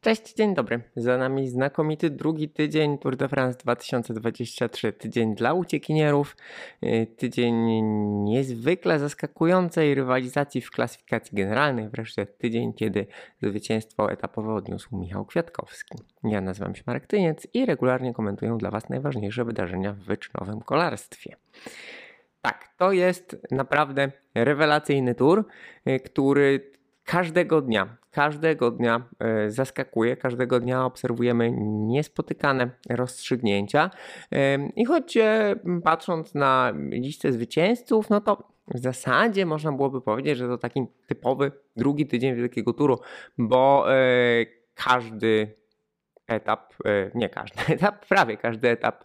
Cześć, dzień dobry. Za nami znakomity drugi tydzień Tour de France 2023. Tydzień dla uciekinierów, y, tydzień niezwykle zaskakującej rywalizacji w klasyfikacji generalnej, wreszcie tydzień, kiedy zwycięstwo etapowe odniósł Michał Kwiatkowski. Ja nazywam się Marek Tyniec i regularnie komentuję dla Was najważniejsze wydarzenia w wyczynowym kolarstwie. Tak, to jest naprawdę rewelacyjny tour, y, który każdego dnia, każdego dnia e, zaskakuje, każdego dnia obserwujemy niespotykane rozstrzygnięcia. E, I choć e, patrząc na listę zwycięzców, no to w zasadzie można byłoby powiedzieć, że to taki typowy drugi tydzień wielkiego turu, bo każdy etap, nie każdy etap, prawie każdy etap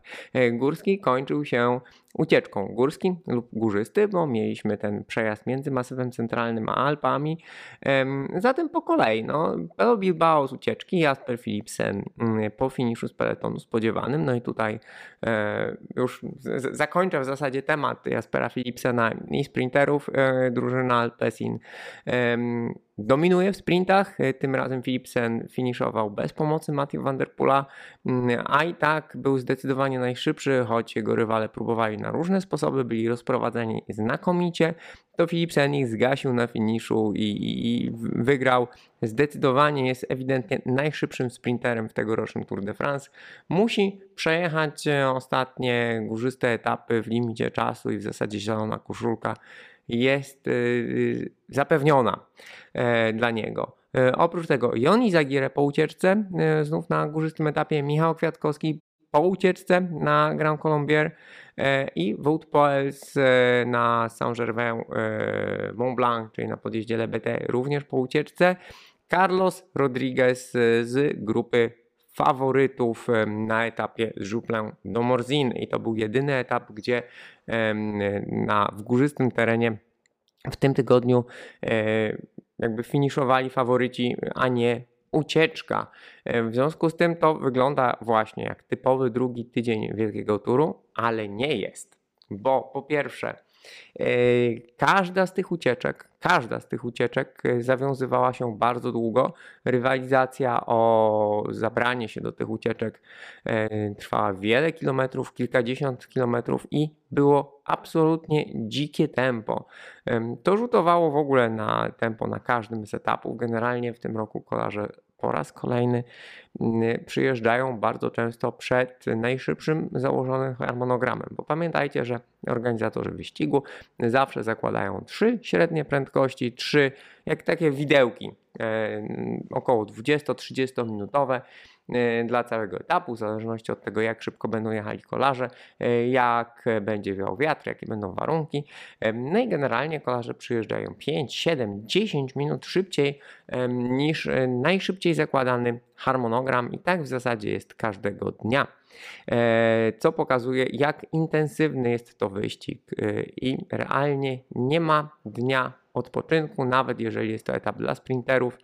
górski kończył się ucieczką górskim lub górzysty, bo mieliśmy ten przejazd między Masywem Centralnym a Alpami. Zatem po kolei, no, Pelo Bilbao z ucieczki, Jasper Philipsen mm, po finiszu z peletonu spodziewanym, no i tutaj e, już zakończę w zasadzie temat Jaspera Philipsena i sprinterów e, drużyna Alpesin dominuje w sprintach. E, tym razem Philipsen finiszował bez pomocy Matthew Van Der Poola, mm, a i tak był zdecydowanie najszybszy, choć jego rywale próbowali na różne sposoby, byli rozprowadzani znakomicie, to Philipsen ich zgasił na finiszu i, i, wygrał. Zdecydowanie jest ewidentnie najszybszym sprinterem w tegorocznym Tour de France. Musi przejechać ostatnie górzyste etapy w limicie czasu i w zasadzie zielona koszulka jest yy, zapewniona yy, dla niego. Oprócz tego Joni Zagierę po ucieczce, znów na górzystym etapie Michał Kwiatkowski po ucieczce na Grand Colombier e, i Wout Poels e, na Saint-Germain e, Mont Blanc, czyli na podjeździe LBT również po ucieczce. Carlos Rodriguez z grupy faworytów na etapie Żuplę do Morzin i to był jedyny etap, gdzie na, w górzystym terenie w tym tygodniu jakby finiszowali faworyci, a nie ucieczka. E, w związku z tym to wygląda właśnie jak typowy drugi tydzień wielkiego turu, ale nie jest. Bo po pierwsze, e, każda z tych ucieczek, każda z tych ucieczek e, zawiązywała się bardzo długo. Rywalizacja o zabranie się do tych ucieczek trwała wiele kilometrów, kilkadziesiąt kilometrów i było absolutnie dzikie tempo. To rzutowało w ogóle na tempo na każdym z etapów. Generalnie w tym roku kolarze po raz kolejny mm, przyjeżdżają bardzo często przed najszybszym założonym harmonogramem, bo pamiętajcie, że organizatorzy wyścigu zawsze zakładają trzy średnie prędkości, trzy jak takie widełki, e, około 20-30 minutowe dla całego etapu, w zależności od tego, jak szybko będą jechali kolarze, e, jak będzie wiał wiatr, jakie będą warunki. E, no i generalnie kolarze przyjeżdżają 5, 7, 10 minut szybciej niż najszybciej zakładany harmonogram i tak w zasadzie jest każdego dnia co pokazuje, jak intensywny jest to wyścig i realnie nie ma dnia odpoczynku, nawet jeżeli jest to etap dla sprinterów,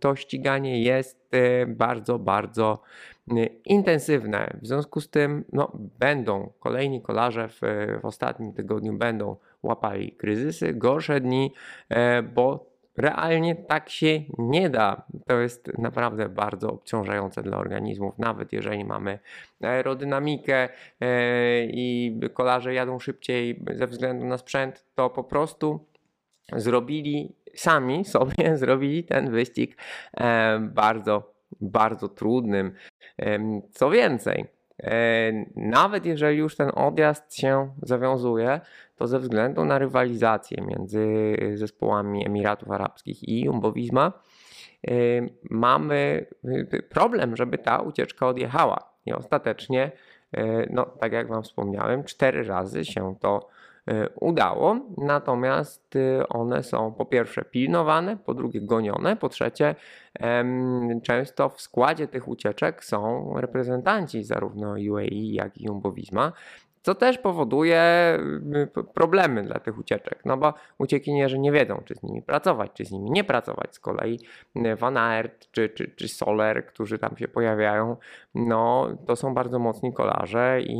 to ściganie jest e, bardzo, bardzo e, intensywne. W związku z tym no, będą kolejni kolarze w, w ostatnim tygodniu będą łapali kryzysy, gorsze dni, e, bo realnie tak się nie da. To jest naprawdę bardzo obciążające dla organizmów, nawet jeżeli mamy aerodynamikę i kolarze jadą szybciej ze względu na sprzęt, to po prostu zrobili sami sobie, zrobili ten wyścig e, bardzo, bardzo trudnym. E, co więcej, e, nawet jeżeli już ten odjazd się zawiązuje, to ze względu na rywalizację między zespołami Emiratów Arabskich i Jumbo Visma mamy problem, żeby ta ucieczka odjechała. I ostatecznie, no, tak jak Wam wspomniałem, cztery razy się to E, udało, natomiast y, one są po pierwsze pilnowane, po drugie gonione, po trzecie często w składzie tych ucieczek są reprezentanci zarówno UAE jak i Jumbo Visma, co też powoduje y, problemy dla tych ucieczek, no bo uciekinierzy nie wiedzą, czy z nimi pracować, czy z nimi nie pracować. Z kolei y, Van Aert czy, czy, czy Soler, którzy tam się pojawiają, no to są bardzo mocni kolarze i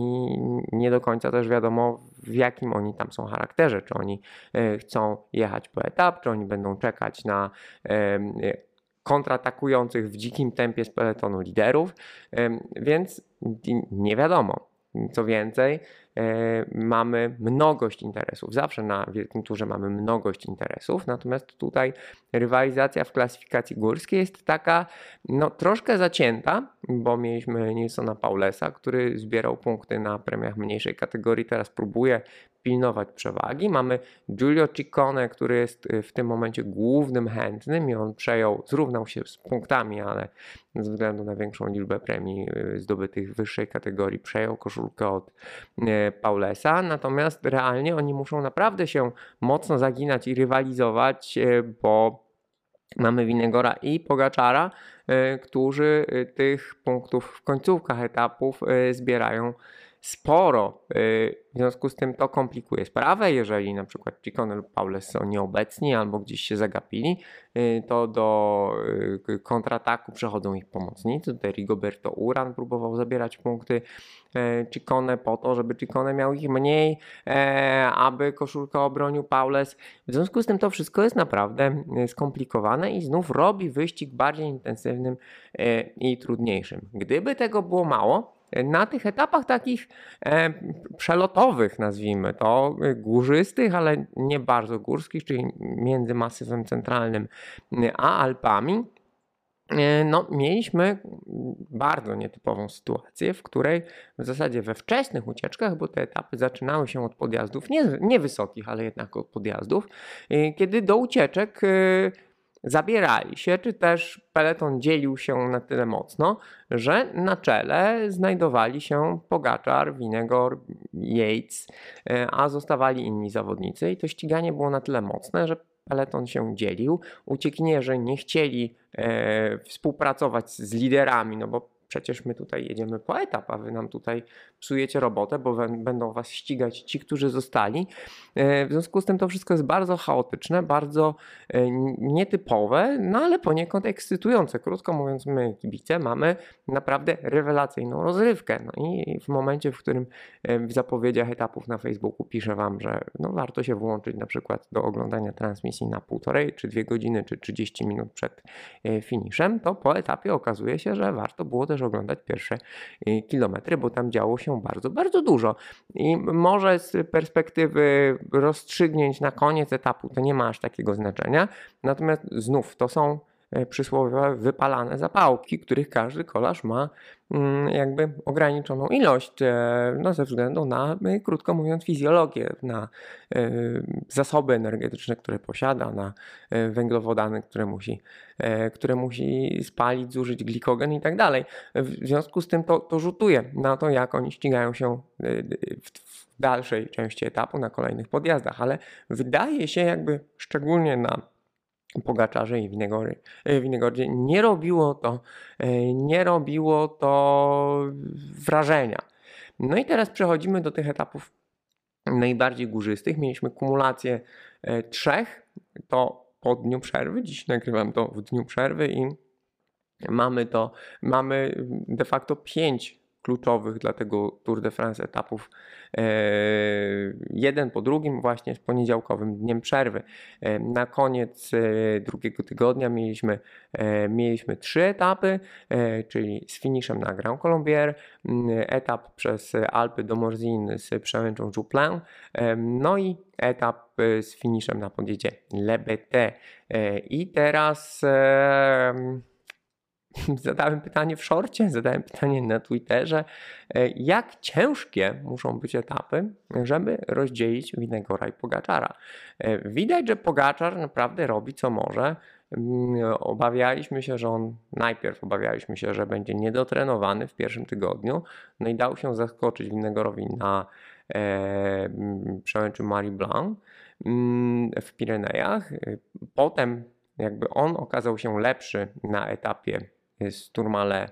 nie do końca też wiadomo, w jakim oni tam są charakterze, czy oni y, chcą jechać po etap, czy oni będą czekać na kontratakujących w dzikim tempie z peletonu liderów, więc nie wiadomo. Co więcej, E, mamy mnogość interesów. Zawsze na Wielkim Turze mamy mnogość interesów, natomiast tutaj rywalizacja w klasyfikacji górskiej jest taka no, troszkę zacięta, bo mieliśmy Nilsona Paulesa, który zbierał punkty na premiach mniejszej kategorii, teraz próbuje pilnować przewagi. Mamy Giulio Ciccone, który jest y, w tym momencie głównym chętnym i on przejął, zrównał się z punktami, ale ze względu na większą liczbę premii y, zdobytych w wyższej kategorii przejął koszulkę od y, Paulesa. Natomiast realnie oni muszą naprawdę się mocno zaginać i rywalizować, bo mamy Winegora i Pogaczara, którzy tych punktów w końcówkach etapów zbierają sporo. Y, w związku z tym to komplikuje sprawę. Jeżeli na przykład Ciccone lub Paules są nieobecni albo gdzieś się zagapili, y, to do y, kontrataku przechodzą ich pomocnicy. Tutaj Rigoberto Uran próbował zabierać punkty Ciccone po to, żeby Ciccone miał ich mniej, e, aby koszulkę obronił Paules. W związku z tym to wszystko jest naprawdę skomplikowane i znów robi wyścig bardziej intensywnym i trudniejszym. Gdyby tego było mało, na tych etapach takich e, przelotowych, nazwijmy to, górzystych, ale nie bardzo górskich, czyli między masywem centralnym a Alpami, e, no, mieliśmy bardzo nietypową sytuację, w której w zasadzie we wczesnych ucieczkach, bo te etapy zaczynały się od podjazdów, nie, niewysokich, ale jednak od podjazdów, e, kiedy do ucieczek zabierali się, czy też peleton dzielił się na tyle mocno, że na czele znajdowali się Pogaczar, Winegor, Yates, e, a zostawali inni zawodnicy i to ściganie było na tyle mocne, że peleton się dzielił. Uciekinierzy nie chcieli e, współpracować z liderami, no bo przecież my tutaj jedziemy po etap, a wy nam tutaj psujecie robotę, bo będą was ścigać ci, którzy zostali. E, w związku z tym to wszystko jest bardzo chaotyczne, bardzo e, nietypowe, no ale poniekąd ekscytujące. Krótko mówiąc, my kibice mamy naprawdę rewelacyjną rozrywkę. No i w momencie, w którym e, w zapowiedziach etapów na Facebooku piszę wam, że no warto się włączyć na przykład do oglądania transmisji na półtorej, czy dwie godziny, czy 30 minut przed finiszem, to po etapie okazuje się, że warto było też oglądać pierwsze y, kilometry, bo tam działo się bardzo, bardzo dużo. I może z perspektywy rozstrzygnięć na koniec etapu to nie ma aż takiego znaczenia, natomiast znów to są przysłowiowe wypalane zapałki, których każdy kolarz ma Mm, jakby ograniczoną ilość, e, no ze względu na, e, krótko mówiąc, fizjologię, na e, zasoby energetyczne, które posiada, na węglowodany, które musi, które musi spalić, zużyć glikogen i tak dalej. W związku z tym to, to rzutuje na to, jak oni ścigają się w, w dalszej części etapu, na kolejnych podjazdach, ale wydaje się jakby szczególnie na Pogaczarze i Winegory, e, Winegordzie nie robiło to, e, nie robiło to wrażenia. No i teraz przechodzimy do tych etapów najbardziej górzystych. Mieliśmy kumulację e, trzech, to po dniu przerwy. Dziś nagrywam to w dniu przerwy i mamy to, mamy de facto pięć kluczowych dla tego Tour de France etapów e, jeden po drugim właśnie z poniedziałkowym dniem przerwy. E, na koniec e, drugiego tygodnia mieliśmy, mieliśmy trzy etapy, czyli z finiszem na Grand Colombier, etap przez Alpy do Morzin z przełęczą Jouplin, no i etap z finiszem na podjeździe Le I teraz zadałem pytanie w szorcie, zadałem pytanie na Twitterze, e, jak ciężkie muszą być etapy, żeby rozdzielić Winegora i Pogaczara. E, widać, że Pogaczar naprawdę robi co może. Mm, obawialiśmy się, że on najpierw obawialiśmy się, że będzie niedotrenowany w pierwszym tygodniu, no i dał się zaskoczyć Winegorowi na e, mm, przełęczy Marie Blanc mm, w Pirenejach. Potem jakby on okazał się lepszy na etapie z Turmale,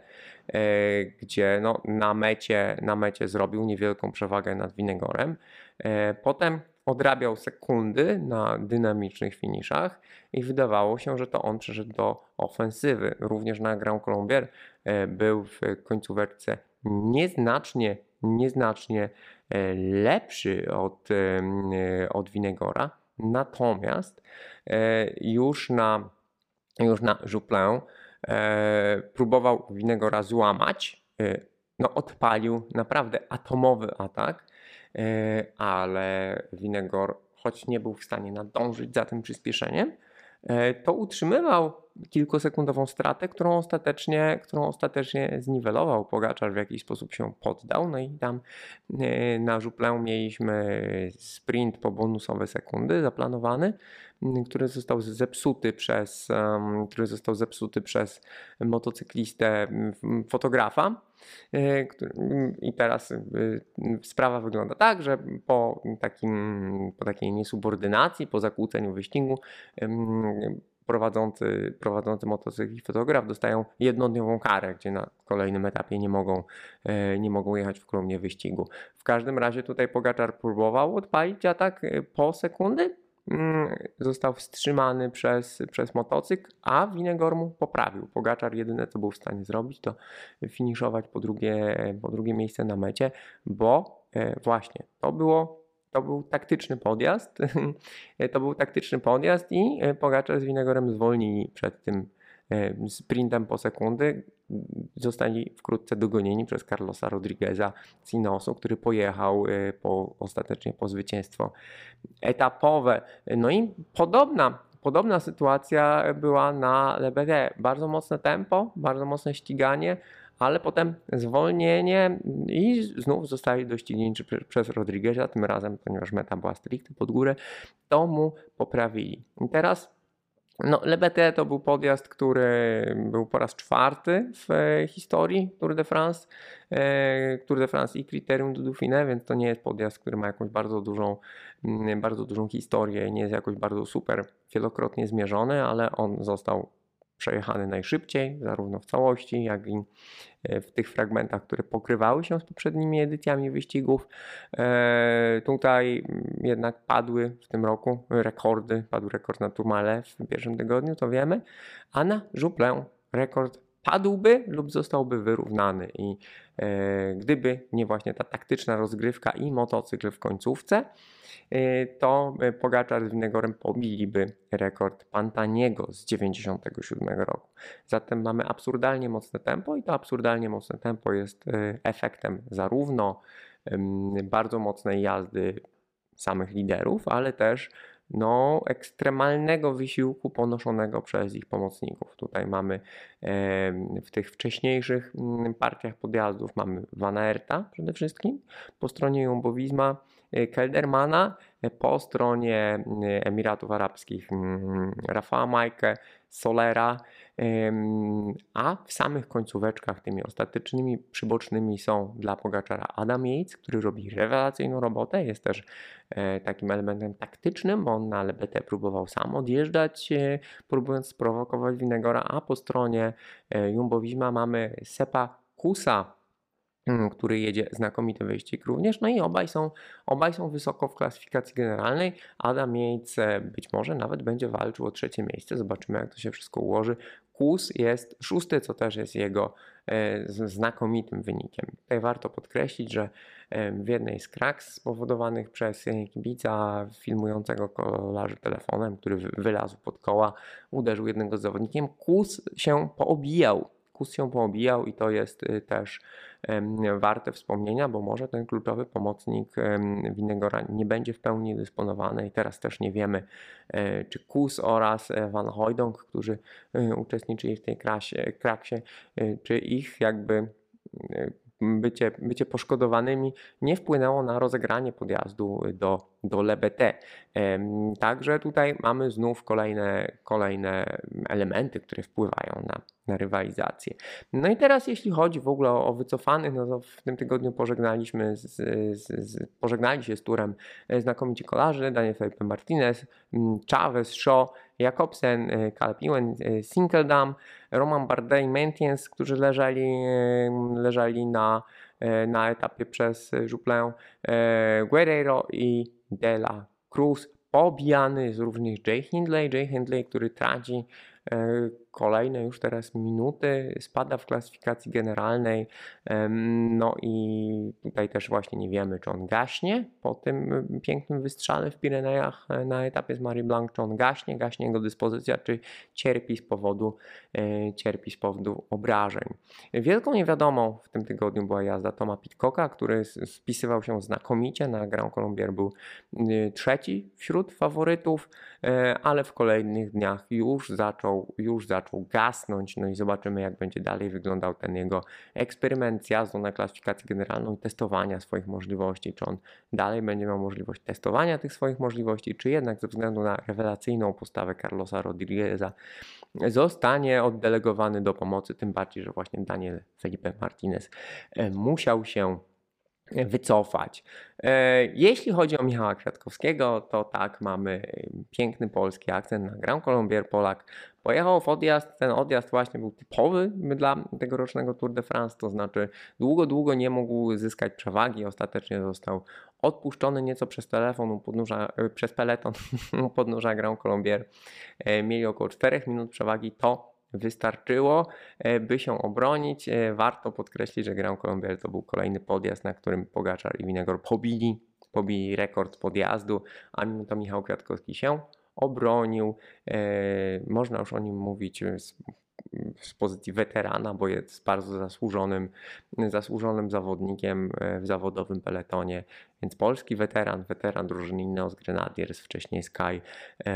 e, gdzie no, na, mecie, na mecie zrobił niewielką przewagę nad Winegorem. E, potem odrabiał sekundy na dynamicznych finiszach i wydawało się, że to on przeszedł do ofensywy. Również na Grand Colombier e, był w końcówce nieznacznie, nieznacznie lepszy od, od Winegora. Natomiast już na już na Jouplin, e, próbował Winegora złamać, e, no odpalił naprawdę atomowy atak, e, ale Winegor, choć nie był w stanie nadążyć za tym przyspieszeniem, e, to utrzymywał kilkusekundową stratę, którą ostatecznie, którą ostatecznie zniwelował. Pogaczar w jakiś sposób się poddał, no i tam e, na żuplę mieliśmy sprint po bonusowe sekundy zaplanowany, który został zepsuty przez, który został zepsuty przez motocyklistę fotografa. E, I teraz sprawa wygląda tak, że po, takim, po takiej niesubordynacji, po zakłóceniu wyścigu, prowadzący, prowadzący motocykl i fotograf dostają jednodniową karę, gdzie na kolejnym etapie nie mogą, e, nie mogą jechać w kolumnie wyścigu. W każdym razie tutaj Pogaczar próbował odpalić atak e, po sekundy, mm, został wstrzymany przez, przez motocykl, a Winegor mu poprawił. Pogaczar jedyne co był w stanie zrobić to finiszować po drugie, po drugie miejsce na mecie, bo e, właśnie to było to był taktyczny podjazd. to był taktyczny podjazd i e, Pogaczar z Winegorem zwolnili przed tym e, sprintem po sekundy. Zostali wkrótce dogonieni przez Carlosa Rodrigueza z Inosu, który pojechał e, po, ostatecznie po zwycięstwo etapowe. No i podobna Podobna sytuacja była na LBD. Bardzo mocne tempo, bardzo mocne ściganie, ale potem zwolnienie i znów zostali doścignięci przez Rodrigueza, tym razem, ponieważ meta była stricte pod górę, to mu poprawili. I teraz no, LBT to był podjazd, który był po raz czwarty w historii Tour de France, e, Tour de France i Criterium du Dauphiné, więc to nie jest podjazd, który ma jakąś bardzo dużą, mm, bardzo dużą historię, nie jest jakoś bardzo super wielokrotnie zmierzony, ale on został przejechany najszybciej, zarówno w całości, jak i e, w tych fragmentach, które pokrywały się z poprzednimi edycjami wyścigów. E, tutaj jednak padły w tym roku rekordy, padł rekord na Tourmalet w pierwszym tygodniu, to wiemy, a na Jouplin rekord padłby lub zostałby wyrównany i e, gdyby nie właśnie ta taktyczna rozgrywka i motocykl w końcówce, e, to Pogaczar z Winegorem pobiliby rekord Pantaniego z 97 roku. Zatem mamy absurdalnie mocne tempo i to absurdalnie mocne tempo jest e, efektem zarówno bardzo mocnej jazdy samych liderów, ale też no, ekstremalnego wysiłku ponoszonego przez ich pomocników. Tutaj mamy w tych wcześniejszych mm, partiach podjazdów mamy Van Aerta przede wszystkim, po stronie Jumbowizma Keldermana, po stronie e, Emiratów Arabskich mm, Rafała Majkę, Solera, a w samych końcóweczkach tymi ostatecznymi przybocznymi są dla Pogaczara Adam Yates, który robi rewelacyjną robotę, jest też e, takim elementem taktycznym, on na LBT próbował sam odjeżdżać, e, próbując sprowokować Winegora, a po stronie Jumbo Visma mamy Sepa Kusa, który jedzie znakomity wyścig również. No i obaj są, obaj są wysoko w klasyfikacji generalnej. Adam Yates być może nawet będzie walczył o trzecie miejsce. Zobaczymy, jak to się wszystko ułoży. Kus jest szósty, co też jest jego e, znakomitym wynikiem. Tutaj warto podkreślić, że e, w jednej z kraks spowodowanych przez kibica filmującego kolarzy telefonem, który wylazł pod koła, uderzył jednego z zawodnikiem, Kus się poobijał Kus się poobijał i to jest y, też warte wspomnienia, bo może ten kluczowy pomocnik Winegora nie będzie w pełni dysponowany i teraz też nie wiemy, e, czy Kus oraz e, Van Hooydonk, którzy e, uczestniczyli w tej krasie, kraksie, czy ich jakby bycie, bycie poszkodowanymi nie wpłynęło na rozegranie podjazdu do, do LBT. Także tutaj mamy znów kolejne, kolejne elementy, które wpływają na, na rywalizację. No i teraz jeśli chodzi w ogóle o, wycofanych, no to w tym tygodniu pożegnaliśmy z, z, z, pożegnali się z turem e, znakomici kolarzy, Daniel Felipe Martinez, Chavez, Shaw, Jakobsen, e, Ewan, e, Sinkeldam, Roman Bardet i Mentiens, którzy leżeli, leżeli na, na etapie przez Juplę, Guerrero i De La Cruz. Pobijany jest również Jay Hindley, Jay Hindley, który traci kolejne już teraz minuty, spada w klasyfikacji generalnej. No i tutaj też właśnie nie wiemy, czy on gaśnie po tym pięknym wystrzale w Pirenejach e, na etapie z Marie Blanc, czy on gaśnie, gaśnie jego dyspozycja, czy cierpi z powodu, e, cierpi z powodu obrażeń. Wielką niewiadomą w tym tygodniu była jazda Toma Pitcocka, który spisywał się znakomicie na Grand Colombier, był y, trzeci wśród faworytów, e, ale w kolejnych dniach już zaczął, już zaczął gasnąć, no i zobaczymy jak będzie dalej wyglądał ten jego eksperyment z jazdą na klasyfikację generalną i testowania swoich możliwości, czy on dalej będzie miał możliwość testowania tych swoich możliwości, czy jednak ze względu na rewelacyjną postawę Carlosa Rodrigueza zostanie oddelegowany do pomocy, tym bardziej, że właśnie Daniel Felipe Martinez e, musiał się wycofać. E, jeśli chodzi o Michała Kwiatkowskiego, to tak, mamy piękny polski akcent na Grand Colombier Polak. Pojechał w odjazd, ten odjazd właśnie był typowy dla tegorocznego Tour de France, to znaczy długo, długo nie mógł zyskać przewagi, ostatecznie został odpuszczony nieco przez telefon podnóża, e, przez peleton podnóża Grand Colombier. E, mieli około 4 minut przewagi, to wystarczyło, e, by się obronić. E, warto podkreślić, że Grand Colombier to był kolejny podjazd, na którym Pogaczar i Winegor pobili, pobili rekord podjazdu, a mimo to Michał Kwiatkowski się obronił. E, można już o nim mówić z, z pozycji weterana, bo jest bardzo zasłużonym, zasłużonym zawodnikiem w zawodowym peletonie. Więc polski weteran, weteran drużyny Ineos Grenadiers, wcześniej Sky,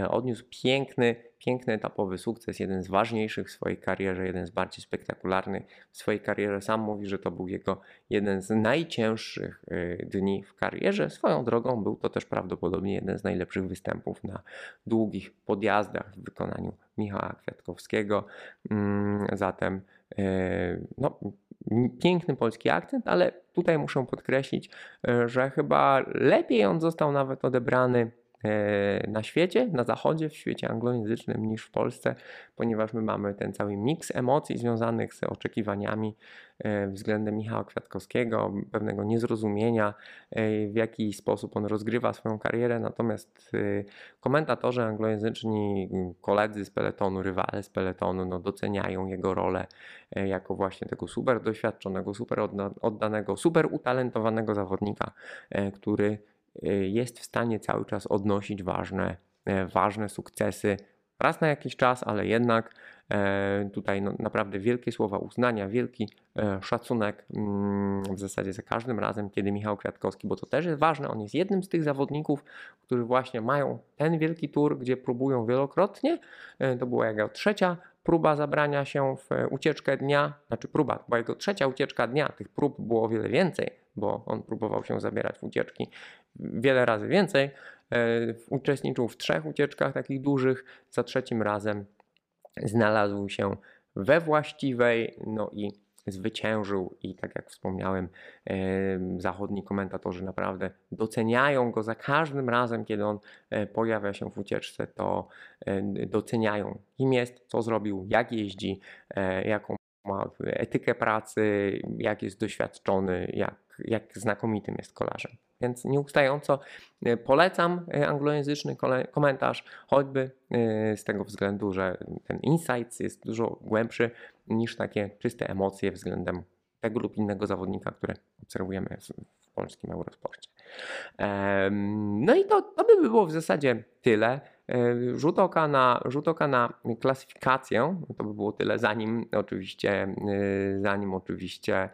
odniósł piękny piękny etapowy sukces, jeden z ważniejszych w swojej karierze, jeden z bardziej spektakularnych w swojej karierze. Sam mówi, że to był jego jeden z najcięższych y, dni w karierze. Swoją drogą był to też prawdopodobnie jeden z najlepszych występów na długich podjazdach w wykonaniu Michała Kwiatkowskiego. Mm, zatem y, no, piękny polski akcent, ale tutaj muszę podkreślić, y, że chyba lepiej on został nawet odebrany E, na świecie, na zachodzie, w świecie anglojęzycznym niż w Polsce, ponieważ my mamy ten cały miks emocji związanych z oczekiwaniami e, względem Michała Kwiatkowskiego, pewnego niezrozumienia, e, w jaki sposób on rozgrywa swoją karierę. Natomiast komentatorzy anglojęzyczni, koledzy z peletonu, rywale z peletonu, no, doceniają jego rolę jako właśnie tego super doświadczonego, super oddanego, super utalentowanego zawodnika, który jest w stanie cały czas odnosić ważne, e, ważne sukcesy. Raz na jakiś czas, ale jednak e, tutaj no, naprawdę wielkie słowa uznania, wielki e, szacunek mm, w zasadzie za każdym razem, kiedy Michał Kwiatkowski, bo to też jest ważne, on jest jednym z tych zawodników, którzy właśnie mają ten wielki tour, gdzie próbują wielokrotnie. To była jego trzecia próba zabrania się w ucieczkę dnia, znaczy próba, była jego trzecia ucieczka dnia, tych prób było o wiele więcej, bo on próbował się zabierać w ucieczki wiele razy więcej. E, uczestniczył w trzech ucieczkach takich dużych, za trzecim razem znalazł się we właściwej, no i zwyciężył i tak jak wspomniałem, e, zachodni komentatorzy naprawdę doceniają go za każdym razem, kiedy on e, pojawia się w ucieczce, to doceniają kim jest, co zrobił, jak jeździ, jaką ma etykę pracy, jak jest doświadczony, jak, jak znakomitym jest kolarzem. Więc nieustająco e, polecam e, anglojęzyczny komentarz, choćby e, z tego względu, że ten insight jest dużo głębszy niż takie czyste emocje względem tego lub innego zawodnika, które obserwujemy w polskim Eurosporcie. No i to, to by było w zasadzie tyle. Rzut oka, na, rzut oka na klasyfikację, to by było tyle, zanim oczywiście, zanim oczywiście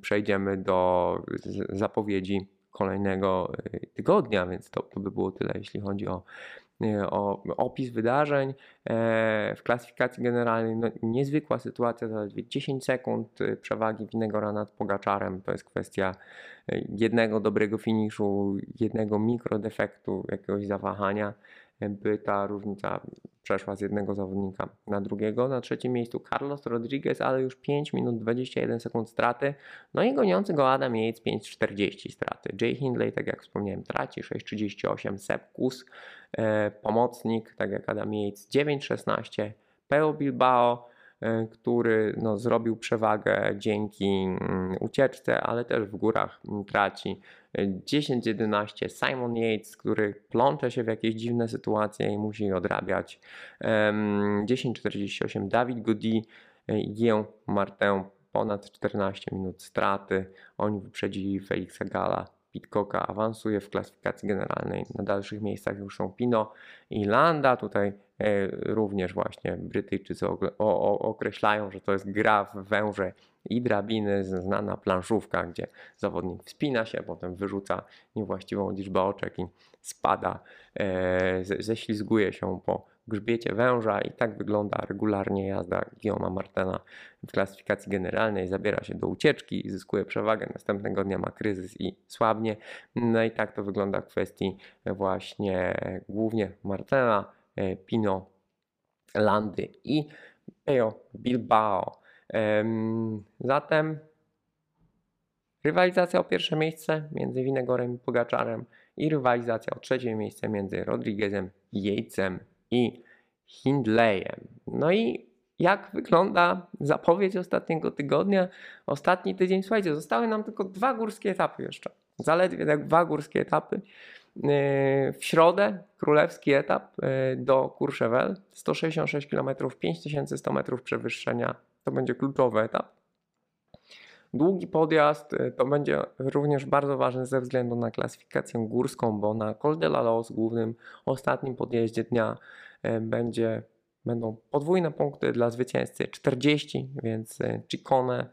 przejdziemy do zapowiedzi kolejnego tygodnia, więc to, to by było tyle, jeśli chodzi o, o opis wydarzeń. E, w klasyfikacji generalnej no, niezwykła sytuacja, zaledwie 10 sekund y, przewagi Winegora nad Pogaczarem. To jest kwestia jednego dobrego finiszu, jednego mikrodefektu, jakiegoś zawahania by ta różnica przeszła z jednego zawodnika na drugiego. Na trzecim miejscu Carlos Rodriguez, ale już 5 minut 21 sekund straty. No i goniący go Adam Yates 5.40 straty. Jay Hindley, tak jak wspomniałem, traci 6.38. Sepp Kus, e, pomocnik, tak jak Adam Yates 9.16. Peo Bilbao e, który no, zrobił przewagę dzięki mm, ucieczce, ale też w górach mm, traci. 10-11 Simon Yates, który plącze się w jakieś dziwne sytuacje i musi odrabiać. 10-48 David Goody, Guillaume Martin ponad 14 minut straty. Oni wyprzedzili Felixa Gala Pitcocka awansuje w klasyfikacji generalnej. Na dalszych miejscach już są Pino i Landa. Tutaj e, również właśnie Brytyjczycy określają, że to jest gra w węże i drabiny, znana planszówka, gdzie zawodnik wspina się, potem wyrzuca niewłaściwą liczbę oczek i spada, e, ześlizguje się po grzbiecie węża i tak wygląda regularnie jazda Guillaume'a Martena w klasyfikacji generalnej. Zabiera się do ucieczki, zyskuje przewagę, następnego dnia ma kryzys i słabnie. No i tak to wygląda w kwestii właśnie głównie Martena, e, Pino, Landy i Peo Bilbao. Zatem rywalizacja o pierwsze miejsce między Winegorem i Pogaczarem i rywalizacja o trzecie miejsce między Rodriguezem i Yatesem i Hindleyem. No i jak wygląda zapowiedź ostatniego tygodnia? Ostatni tydzień, słuchajcie, zostały nam tylko dwa górskie etapy jeszcze. Zaledwie tak dwa górskie etapy. Yy, w środę królewski etap yy, do Courchevel, 166 km, 5100 metrów przewyższenia. To będzie kluczowy etap. Długi podjazd yy, to będzie również bardzo ważny ze względu na klasyfikację górską, bo na Col de la Los, głównym ostatnim podjeździe dnia, E, będzie, będą podwójne punkty dla zwycięzcy 40, więc e, Ciccone,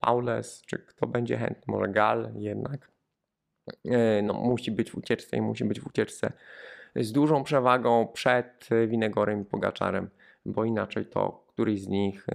Paules, czy kto będzie chętny, może Gal jednak no, musi być w ucieczce i musi być w ucieczce z dużą przewagą przed Winegorem i Pogaczarem, bo inaczej to któryś z nich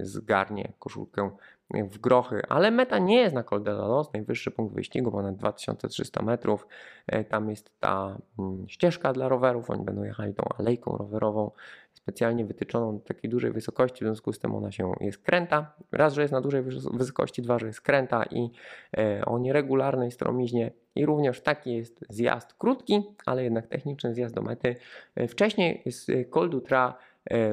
zgarnie koszulkę w grochy, ale meta nie jest na Col de la Los, najwyższy punkt wyścigu, ponad 2300 metrów. E, tam jest ta mm, ścieżka dla rowerów, oni będą jechali tą alejką rowerową, specjalnie wytyczoną do takiej dużej wysokości, w związku z tym ona się jest kręta. Raz, że jest na dużej wysokości, dwa, że jest kręta i e, o nieregularnej stromiźnie i również taki jest zjazd krótki, ale jednak techniczny zjazd do mety. E, wcześniej z Col d'Utra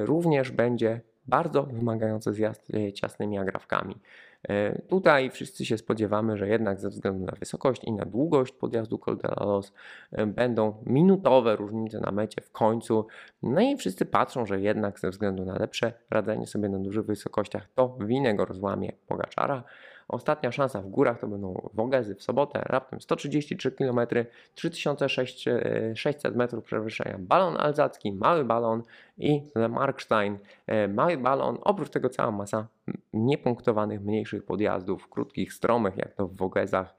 również będzie bardzo wymagający zjazd e, ciasnymi agrafkami. E, tutaj wszyscy się spodziewamy, że jednak ze względu na wysokość i na długość podjazdu Col de la Los e, będą minutowe różnice na mecie w końcu. No i wszyscy patrzą, że jednak ze względu na lepsze radzenie sobie na dużych wysokościach to winnego rozłamie Pogaczara. Ostatnia szansa w górach to będą Wogezy w sobotę, raptem 133 km, 3600 metrów przewyższenia. Balon alzacki, mały balon i Markstein, e, mały balon. Oprócz tego cała masa niepunktowanych, mniejszych podjazdów, krótkich, stromych, jak to w Wogezach.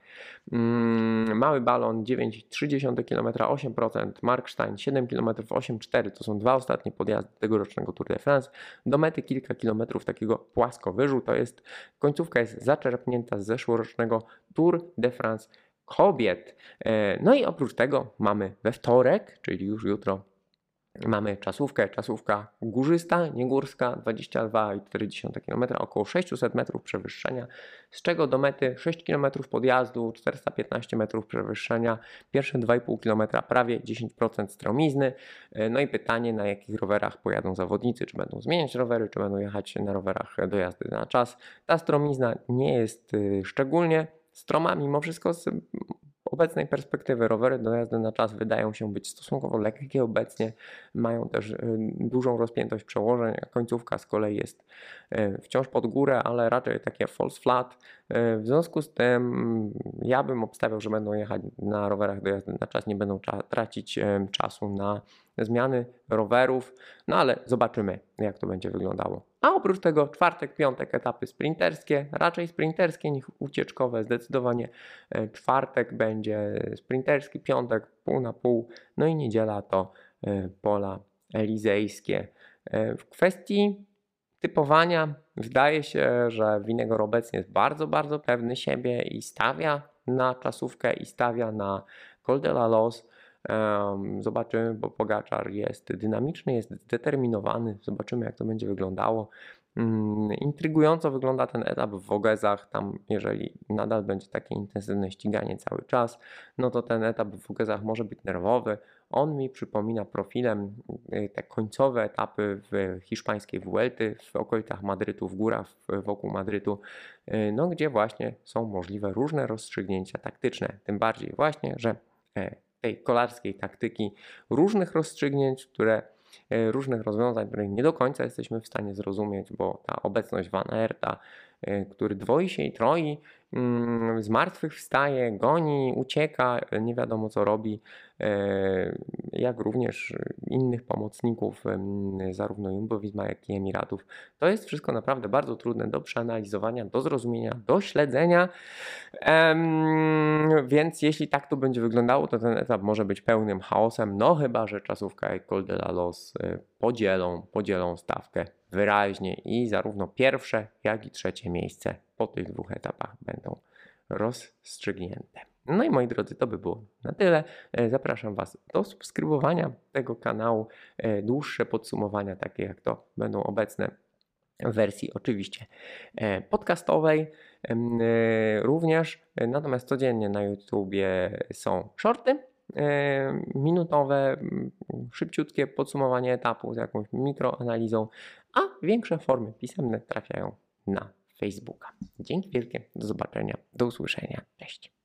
Mm, mały balon 9,3 km 8%, Markstein 7 km 8,4 to są dwa ostatnie podjazdy tegorocznego Tour de France. Do mety kilka kilometrów takiego płaskowyżu, to jest końcówka jest zaczerpnięta z zeszłorocznego Tour de France kobiet. E, no i oprócz tego mamy we wtorek, czyli już jutro Mamy czasówkę, czasówka górzysta, niegórska, 22,4 km, około 600 metrów przewyższenia, z czego do mety 6 km podjazdu, 415 metrów przewyższenia, pierwsze 2,5 km prawie 10% stromizny. No i pytanie, na jakich rowerach pojadą zawodnicy, czy będą zmieniać rowery, czy będą jechać na rowerach do jazdy na czas. Ta stromizna nie jest y, szczególnie stroma, mimo wszystko obecnej perspektywy rowery do jazdy na czas wydają się być stosunkowo lekkie obecnie, mają też y, dużą rozpiętość przełożeń, a końcówka z kolei jest y, wciąż pod górę, ale raczej takie false flat. Y, w związku z tym ja bym obstawiał, że będą jechać na rowerach do jazdy na czas, nie będą tracić czasu na zmiany rowerów, no ale zobaczymy jak to będzie wyglądało. A oprócz tego czwartek, piątek etapy sprinterskie, raczej sprinterskie niż ucieczkowe. Zdecydowanie e, czwartek będzie sprinterski, piątek pół na pół, no i niedziela to e, pola elizejskie. E, w kwestii typowania wydaje się, że Winegor obecnie jest bardzo, bardzo pewny siebie i stawia na czasówkę i stawia na Col de la Los. Zobaczymy, bo Pogaczar jest dynamiczny, jest zdeterminowany. Zobaczymy, jak to będzie wyglądało. Mm, Intrygująco wygląda ten etap w Wogezach. Tam, jeżeli nadal będzie takie intensywne ściganie cały czas, no to ten etap w Wogezach może być nerwowy. On mi przypomina profilem y, te końcowe etapy w hiszpańskiej Vuelty, w okolicach Madrytu, w górach wokół Madrytu, y, no gdzie właśnie są możliwe różne rozstrzygnięcia taktyczne. Tym bardziej właśnie, że e, tej kolarskiej taktyki, różnych rozstrzygnięć, które e, różnych rozwiązań, których nie do końca jesteśmy w stanie zrozumieć, bo ta obecność Van Aerta, który dwoi się i troi, mm, z martwych wstaje, goni, ucieka, e, nie wiadomo co robi, e, jak również innych pomocników, em, zarówno Jumbo-Visma, jak i Emiratów. To jest wszystko naprawdę bardzo trudne do przeanalizowania, do zrozumienia, do śledzenia. Więc jeśli tak to będzie wyglądało, to ten etap może być pełnym chaosem, no chyba, że czasówka i Col de la Los podzielą, podzielą stawkę wyraźnie i zarówno pierwsze, jak i trzecie miejsce po tych dwóch etapach będą rozstrzygnięte. No i moi drodzy, to by było na tyle. E, Zapraszam Was do subskrybowania tego kanału. E, Dłuższe podsumowania, takie jak to, będą obecne w wersji oczywiście e, podcastowej również. Natomiast codziennie na YouTubie są shorty minutowe, szybciutkie podsumowanie etapu z jakąś mikroanalizą, a większe formy pisemne trafiają na Facebooka. Dzięki wielkie, do zobaczenia, do usłyszenia, cześć.